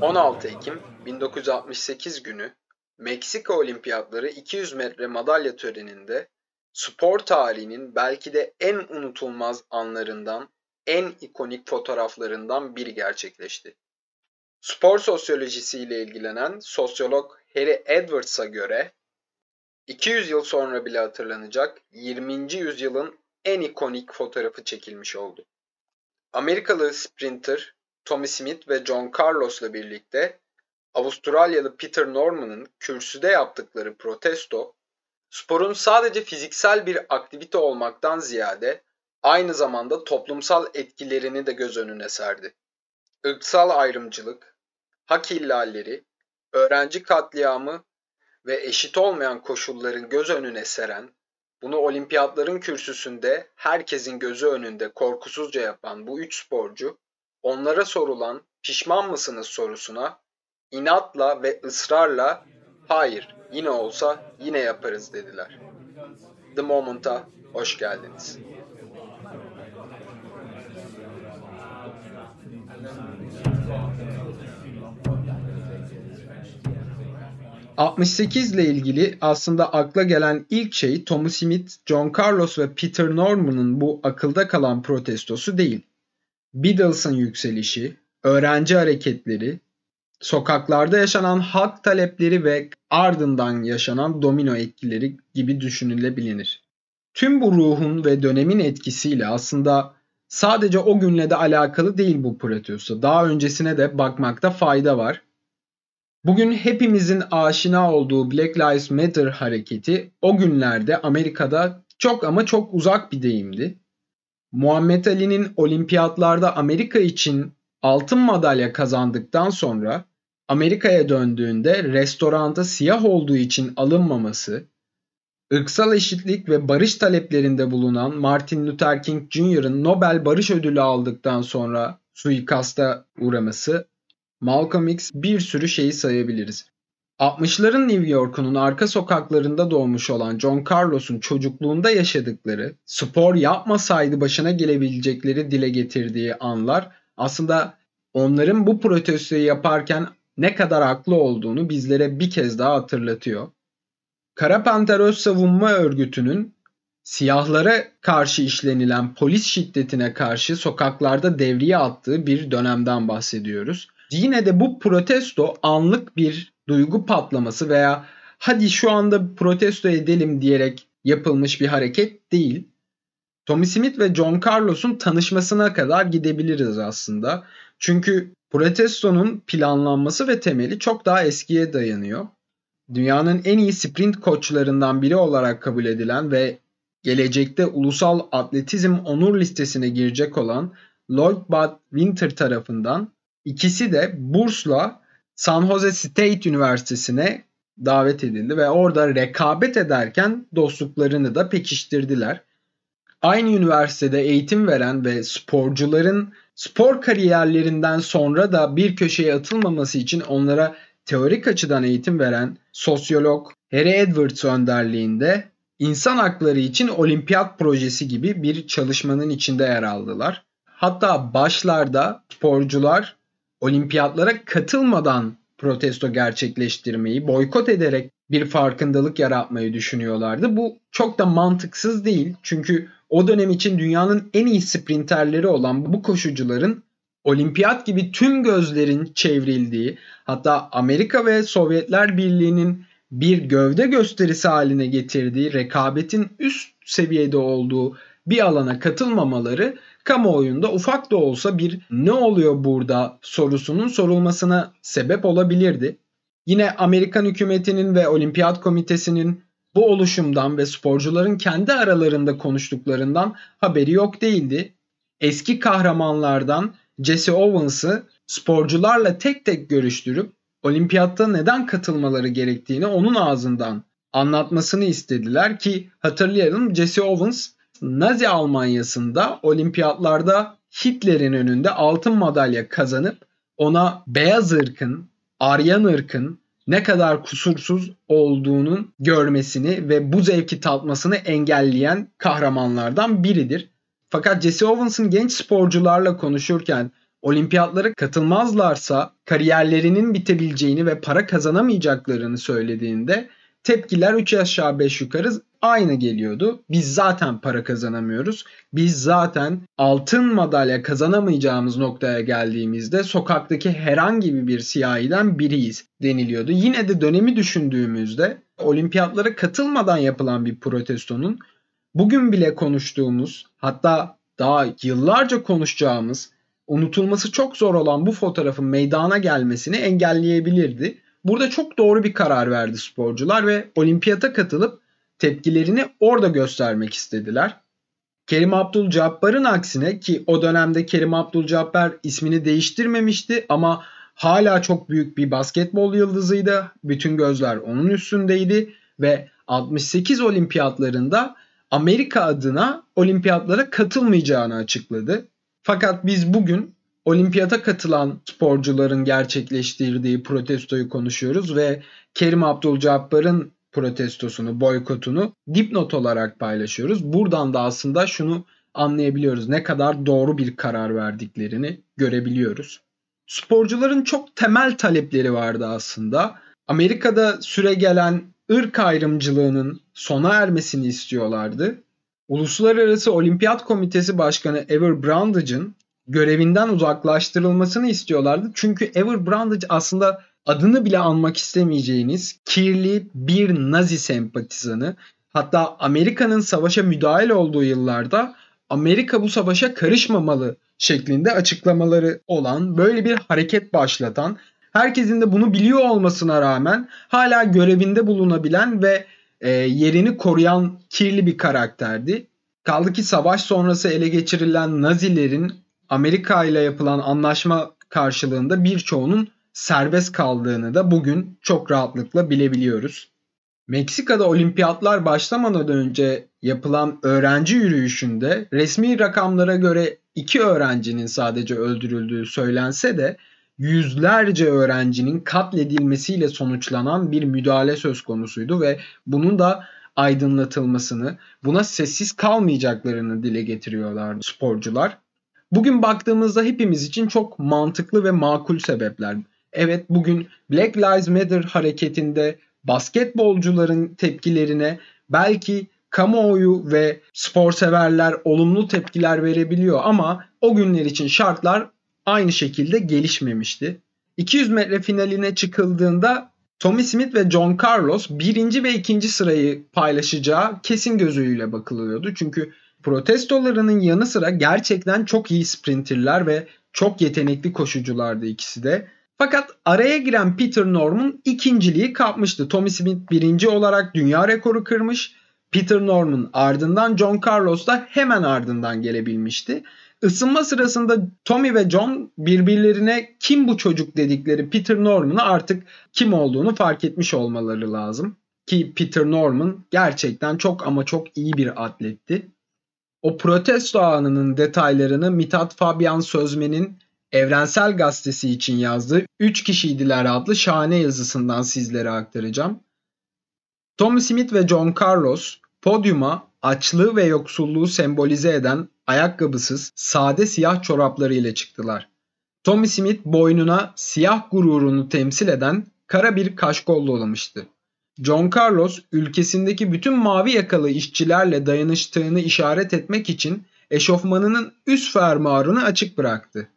...16 Ekim 1968 günü Meksika Olimpiyatları 200 metre madalya töreninde spor tarihinin belki de en unutulmaz anlarından, en ikonik fotoğraflarından biri gerçekleşti. Spor sosyolojisiyle ilgilenen sosyolog Harry Edwards'a göre 200 yıl sonra bile hatırlanacak 20. yüzyılın en ikonik fotoğrafı çekilmiş oldu. Amerikalı sprinter Tommy Smith ve John Carlos'la birlikte Avustralyalı Peter Norman'ın kürsüde yaptıkları protesto, sporun sadece fiziksel bir aktivite olmaktan ziyade aynı zamanda toplumsal etkilerini de göz önüne serdi. Irksal ayrımcılık, hak ihlalleri, öğrenci katliamı ve eşit olmayan koşulların göz önüne seren, bunu olimpiyatların kürsüsünde herkesin gözü önünde korkusuzca yapan bu üç sporcu, onlara sorulan pişman mısınız sorusuna inatla ve ısrarla hayır yine olsa yine yaparız dediler. The Moment'a hoş geldiniz. 68 ile ilgili aslında akla gelen ilk şey Tommy Smith, John Carlos ve Peter Norman'ın bu akılda kalan protestosu değil. Beatles'ın yükselişi, öğrenci hareketleri, sokaklarda yaşanan hak talepleri ve ardından yaşanan domino etkileri gibi düşünülebilir. Tüm bu ruhun ve dönemin etkisiyle aslında sadece o günle de alakalı değil bu protesto. Daha öncesine de bakmakta fayda var. Bugün hepimizin aşina olduğu Black Lives Matter hareketi o günlerde Amerika'da çok ama çok uzak bir deyimdi. Muhammed Ali'nin olimpiyatlarda Amerika için altın madalya kazandıktan sonra Amerika'ya döndüğünde restoranda siyah olduğu için alınmaması, ırksal eşitlik ve barış taleplerinde bulunan Martin Luther King Jr.'ın Nobel Barış Ödülü aldıktan sonra suikasta uğraması Malcolm X bir sürü şeyi sayabiliriz. 60'ların New York'unun arka sokaklarında doğmuş olan John Carlos'un çocukluğunda yaşadıkları, spor yapmasaydı başına gelebilecekleri dile getirdiği anlar aslında onların bu protestoyu yaparken ne kadar haklı olduğunu bizlere bir kez daha hatırlatıyor. Kara Panter Öz Savunma Örgütü'nün siyahlara karşı işlenilen polis şiddetine karşı sokaklarda devriye attığı bir dönemden bahsediyoruz. Yine de bu protesto anlık bir duygu patlaması veya hadi şu anda protesto edelim diyerek yapılmış bir hareket değil. Tommy Smith ve John Carlos'un tanışmasına kadar gidebiliriz aslında. Çünkü protestonun planlanması ve temeli çok daha eskiye dayanıyor. Dünyanın en iyi sprint koçlarından biri olarak kabul edilen ve gelecekte ulusal atletizm onur listesine girecek olan Lloyd Bud Winter tarafından İkisi de bursla San Jose State Üniversitesi'ne davet edildi ve orada rekabet ederken dostluklarını da pekiştirdiler. Aynı üniversitede eğitim veren ve sporcuların spor kariyerlerinden sonra da bir köşeye atılmaması için onlara teorik açıdan eğitim veren sosyolog Harry Edwards önderliğinde insan hakları için olimpiyat projesi gibi bir çalışmanın içinde yer aldılar. Hatta başlarda sporcular olimpiyatlara katılmadan protesto gerçekleştirmeyi, boykot ederek bir farkındalık yaratmayı düşünüyorlardı. Bu çok da mantıksız değil. Çünkü o dönem için dünyanın en iyi sprinterleri olan bu koşucuların olimpiyat gibi tüm gözlerin çevrildiği, hatta Amerika ve Sovyetler Birliği'nin bir gövde gösterisi haline getirdiği rekabetin üst seviyede olduğu bir alana katılmamaları kamuoyunda ufak da olsa bir ne oluyor burada sorusunun sorulmasına sebep olabilirdi. Yine Amerikan hükümetinin ve Olimpiyat Komitesi'nin bu oluşumdan ve sporcuların kendi aralarında konuştuklarından haberi yok değildi. Eski kahramanlardan Jesse Owens'ı sporcularla tek tek görüştürüp olimpiyatta neden katılmaları gerektiğini onun ağzından anlatmasını istediler ki hatırlayalım Jesse Owens Nazi Almanyası'nda olimpiyatlarda Hitler'in önünde altın madalya kazanıp ona beyaz ırkın, Aryan ırkın ne kadar kusursuz olduğunun görmesini ve bu zevki tatmasını engelleyen kahramanlardan biridir. Fakat Jesse Owens'ın genç sporcularla konuşurken olimpiyatlara katılmazlarsa kariyerlerinin bitebileceğini ve para kazanamayacaklarını söylediğinde tepkiler 3 aşağı 5 yukarı aynı geliyordu. Biz zaten para kazanamıyoruz. Biz zaten altın madalya kazanamayacağımız noktaya geldiğimizde sokaktaki herhangi bir siyahiden biriyiz deniliyordu. Yine de dönemi düşündüğümüzde olimpiyatlara katılmadan yapılan bir protestonun bugün bile konuştuğumuz hatta daha yıllarca konuşacağımız unutulması çok zor olan bu fotoğrafın meydana gelmesini engelleyebilirdi. Burada çok doğru bir karar verdi sporcular ve olimpiyata katılıp tepkilerini orada göstermek istediler. Kerim Abdul-Jabbar'ın aksine ki o dönemde Kerim Abdul-Jabbar ismini değiştirmemişti ama hala çok büyük bir basketbol yıldızıydı. Bütün gözler onun üstündeydi ve 68 olimpiyatlarında Amerika adına olimpiyatlara katılmayacağını açıkladı. Fakat biz bugün olimpiyata katılan sporcuların gerçekleştirdiği protestoyu konuşuyoruz ve Kerim Abdul-Jabbar'ın protestosunu, boykotunu dipnot olarak paylaşıyoruz. Buradan da aslında şunu anlayabiliyoruz. Ne kadar doğru bir karar verdiklerini görebiliyoruz. Sporcuların çok temel talepleri vardı aslında. Amerika'da süre gelen ırk ayrımcılığının sona ermesini istiyorlardı. Uluslararası Olimpiyat Komitesi Başkanı Ever Brandage'ın görevinden uzaklaştırılmasını istiyorlardı. Çünkü Ever Brandage aslında adını bile anmak istemeyeceğiniz kirli bir Nazi sempatizanı. Hatta Amerika'nın savaşa müdahil olduğu yıllarda Amerika bu savaşa karışmamalı şeklinde açıklamaları olan böyle bir hareket başlatan herkesin de bunu biliyor olmasına rağmen hala görevinde bulunabilen ve e, yerini koruyan kirli bir karakterdi. Kaldı ki savaş sonrası ele geçirilen Nazilerin Amerika ile yapılan anlaşma karşılığında birçoğunun serbest kaldığını da bugün çok rahatlıkla bilebiliyoruz. Meksika'da olimpiyatlar başlamadan önce yapılan öğrenci yürüyüşünde resmi rakamlara göre iki öğrencinin sadece öldürüldüğü söylense de yüzlerce öğrencinin katledilmesiyle sonuçlanan bir müdahale söz konusuydu ve bunun da aydınlatılmasını, buna sessiz kalmayacaklarını dile getiriyorlardı sporcular. Bugün baktığımızda hepimiz için çok mantıklı ve makul sebepler. Evet bugün Black Lives Matter hareketinde basketbolcuların tepkilerine belki kamuoyu ve spor severler olumlu tepkiler verebiliyor ama o günler için şartlar aynı şekilde gelişmemişti. 200 metre finaline çıkıldığında Tommy Smith ve John Carlos birinci ve ikinci sırayı paylaşacağı kesin gözüyle bakılıyordu. Çünkü protestolarının yanı sıra gerçekten çok iyi sprinterler ve çok yetenekli koşuculardı ikisi de. Fakat araya giren Peter Norman ikinciliği kapmıştı. Tommy Smith birinci olarak dünya rekoru kırmış. Peter Norman ardından John Carlos da hemen ardından gelebilmişti. Isınma sırasında Tommy ve John birbirlerine kim bu çocuk dedikleri Peter Norman'ı artık kim olduğunu fark etmiş olmaları lazım. Ki Peter Norman gerçekten çok ama çok iyi bir atletti. O protesto anının detaylarını Mithat Fabian Sözmen'in Evrensel Gazetesi için yazdığı 3 kişiydiler adlı şahane yazısından sizlere aktaracağım. Tom Smith ve John Carlos podyuma açlığı ve yoksulluğu sembolize eden ayakkabısız sade siyah çorapları ile çıktılar. Tommy Smith boynuna siyah gururunu temsil eden kara bir kaşkol dolamıştı. John Carlos ülkesindeki bütün mavi yakalı işçilerle dayanıştığını işaret etmek için eşofmanının üst fermuarını açık bıraktı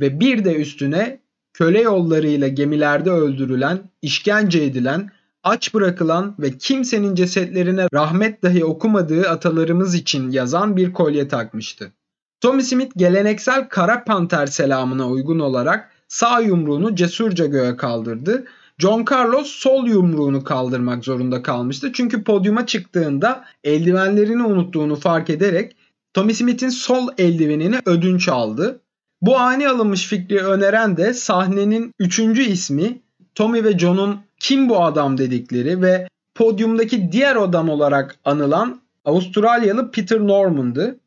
ve bir de üstüne köle yollarıyla gemilerde öldürülen, işkence edilen, aç bırakılan ve kimsenin cesetlerine rahmet dahi okumadığı atalarımız için yazan bir kolye takmıştı. Tommy Smith geleneksel kara panter selamına uygun olarak sağ yumruğunu cesurca göğe kaldırdı. John Carlos sol yumruğunu kaldırmak zorunda kalmıştı. Çünkü podyuma çıktığında eldivenlerini unuttuğunu fark ederek Tommy Smith'in sol eldivenini ödünç aldı. Bu ani alınmış fikri öneren de sahnenin üçüncü ismi Tommy ve John'un kim bu adam dedikleri ve podyumdaki diğer adam olarak anılan Avustralyalı Peter Norman'dı.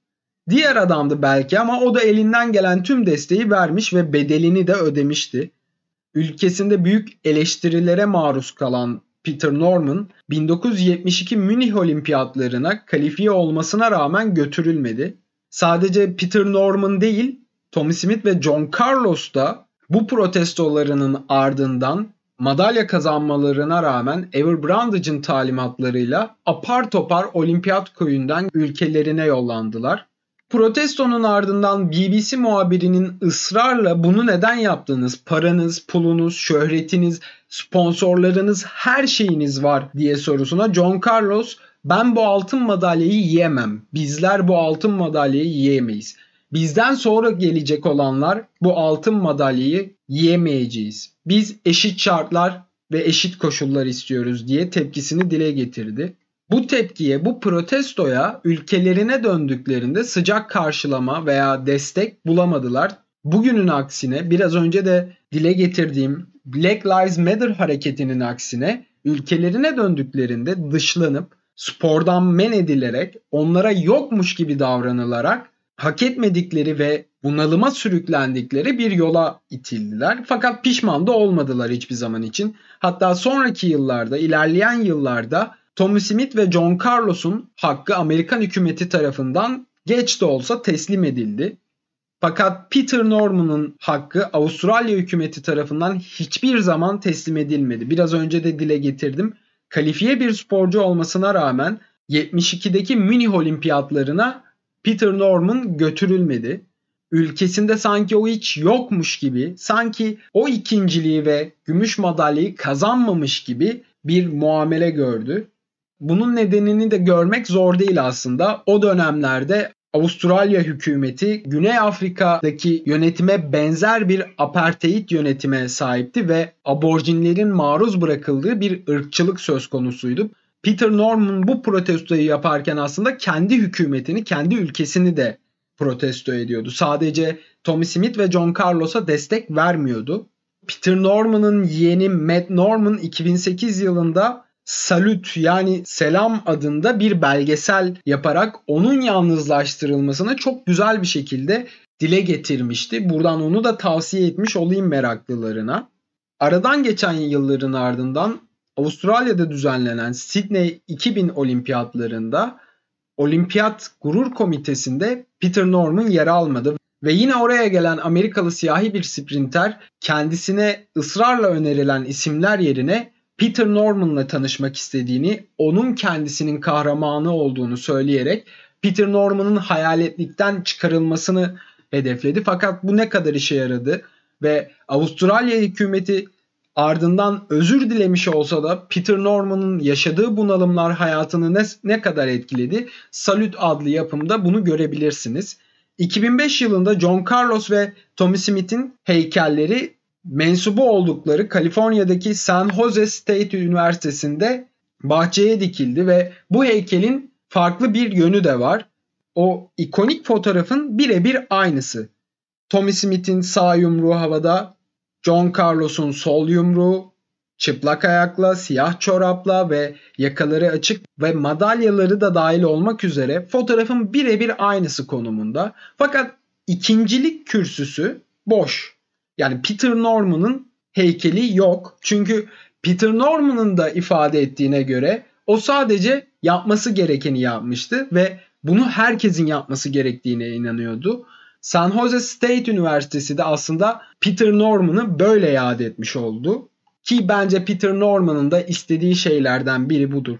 Diğer adamdı belki ama o da elinden gelen tüm desteği vermiş ve bedelini de ödemişti. ülkesinde büyük eleştirilere maruz kalan Peter Norman 1972 Münih Olimpiyatlarına kalifiye olmasına rağmen götürülmedi. Sadece Peter Norman değil, Tommy Smith ve John Carlos da bu protestolarının ardından madalya kazanmalarına rağmen Ever Brandage'ın talimatlarıyla apar topar olimpiyat köyünden ülkelerine yollandılar. Protestonun ardından BBC muhabirinin ısrarla bunu neden yaptınız? Paranız, pulunuz, şöhretiniz, sponsorlarınız, her şeyiniz var diye sorusuna John Carlos ben bu altın madalyayı yiyemem. Bizler bu altın madalyayı yiyemeyiz. Bizden sonra gelecek olanlar bu altın madalyayı yiyemeyeceğiz. Biz eşit şartlar ve eşit koşullar istiyoruz diye tepkisini dile getirdi. Bu tepkiye, bu protestoya ülkelerine döndüklerinde sıcak karşılama veya destek bulamadılar. Bugünün aksine biraz önce de dile getirdiğim Black Lives Matter hareketinin aksine ülkelerine döndüklerinde dışlanıp spordan men edilerek onlara yokmuş gibi davranılarak hak etmedikleri ve bunalıma sürüklendikleri bir yola itildiler. Fakat pişman da olmadılar hiçbir zaman için. Hatta sonraki yıllarda, ilerleyen yıllarda Tommy Smith ve John Carlos'un hakkı Amerikan hükümeti tarafından geç de olsa teslim edildi. Fakat Peter Norman'ın hakkı Avustralya hükümeti tarafından hiçbir zaman teslim edilmedi. Biraz önce de dile getirdim. Kalifiye bir sporcu olmasına rağmen 72'deki Münih Olimpiyatlarına Peter Norman götürülmedi. Ülkesinde sanki o hiç yokmuş gibi, sanki o ikinciliği ve gümüş madalyayı kazanmamış gibi bir muamele gördü. Bunun nedenini de görmek zor değil aslında. O dönemlerde Avustralya hükümeti Güney Afrika'daki yönetime benzer bir apartheid yönetime sahipti ve aborjinlerin maruz bırakıldığı bir ırkçılık söz konusuydu. Peter Norman bu protestoyu yaparken aslında kendi hükümetini, kendi ülkesini de protesto ediyordu. Sadece Tommy Smith ve John Carlos'a destek vermiyordu. Peter Norman'ın yeğeni Matt Norman 2008 yılında Salüt yani Selam adında bir belgesel yaparak onun yalnızlaştırılmasını çok güzel bir şekilde dile getirmişti. Buradan onu da tavsiye etmiş olayım meraklılarına. Aradan geçen yılların ardından Avustralya'da düzenlenen Sydney 2000 olimpiyatlarında Olimpiyat Gurur Komitesi'nde Peter Norman yer almadı ve yine oraya gelen Amerikalı siyahi bir sprinter kendisine ısrarla önerilen isimler yerine Peter Norman'la tanışmak istediğini, onun kendisinin kahramanı olduğunu söyleyerek Peter Norman'ın hayaletlikten çıkarılmasını hedefledi. Fakat bu ne kadar işe yaradı ve Avustralya hükümeti ardından özür dilemiş olsa da Peter Norman'ın yaşadığı bunalımlar hayatını ne, ne kadar etkiledi? Salute adlı yapımda bunu görebilirsiniz. 2005 yılında John Carlos ve Tommy Smith'in heykelleri mensubu oldukları Kaliforniya'daki San Jose State Üniversitesi'nde bahçeye dikildi ve bu heykelin farklı bir yönü de var. O ikonik fotoğrafın birebir aynısı. Tommy Smith'in sağ yumruğu havada, John Carlos'un sol yumruğu, çıplak ayakla, siyah çorapla ve yakaları açık ve madalyaları da dahil olmak üzere fotoğrafın birebir aynısı konumunda. Fakat ikincilik kürsüsü boş. Yani Peter Norman'ın heykeli yok. Çünkü Peter Norman'ın da ifade ettiğine göre o sadece yapması gerekeni yapmıştı ve bunu herkesin yapması gerektiğine inanıyordu. San Jose State Üniversitesi de aslında Peter Norman'ı böyle yad etmiş oldu. Ki bence Peter Norman'ın da istediği şeylerden biri budur.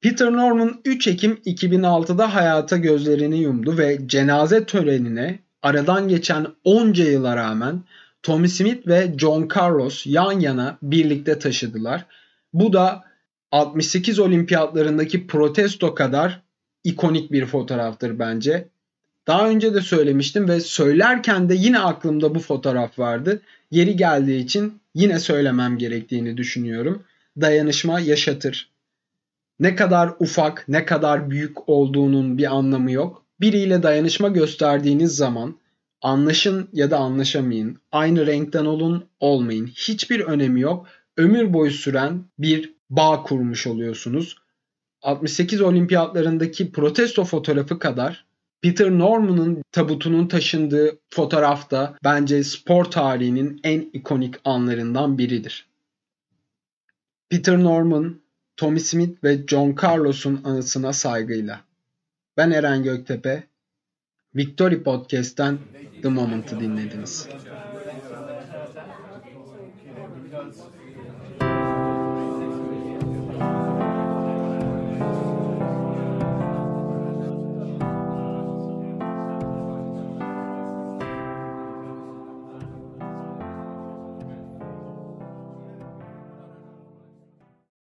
Peter Norman 3 Ekim 2006'da hayata gözlerini yumdu ve cenaze törenine aradan geçen onca yıla rağmen Tommy Smith ve John Carlos yan yana birlikte taşıdılar. Bu da 68 olimpiyatlarındaki protesto kadar ikonik bir fotoğraftır bence. Daha önce de söylemiştim ve söylerken de yine aklımda bu fotoğraf vardı. Yeri geldiği için yine söylemem gerektiğini düşünüyorum. Dayanışma yaşatır. Ne kadar ufak, ne kadar büyük olduğunun bir anlamı yok. Biriyle dayanışma gösterdiğiniz zaman Anlaşın ya da anlaşamayın. Aynı renkten olun, olmayın. Hiçbir önemi yok. Ömür boyu süren bir bağ kurmuş oluyorsunuz. 68 olimpiyatlarındaki protesto fotoğrafı kadar Peter Norman'ın tabutunun taşındığı fotoğrafta bence spor tarihinin en ikonik anlarından biridir. Peter Norman, Tommy Smith ve John Carlos'un anısına saygıyla. Ben Eren Göktepe, Victory Podcast'ten The Moment'ı dinlediniz.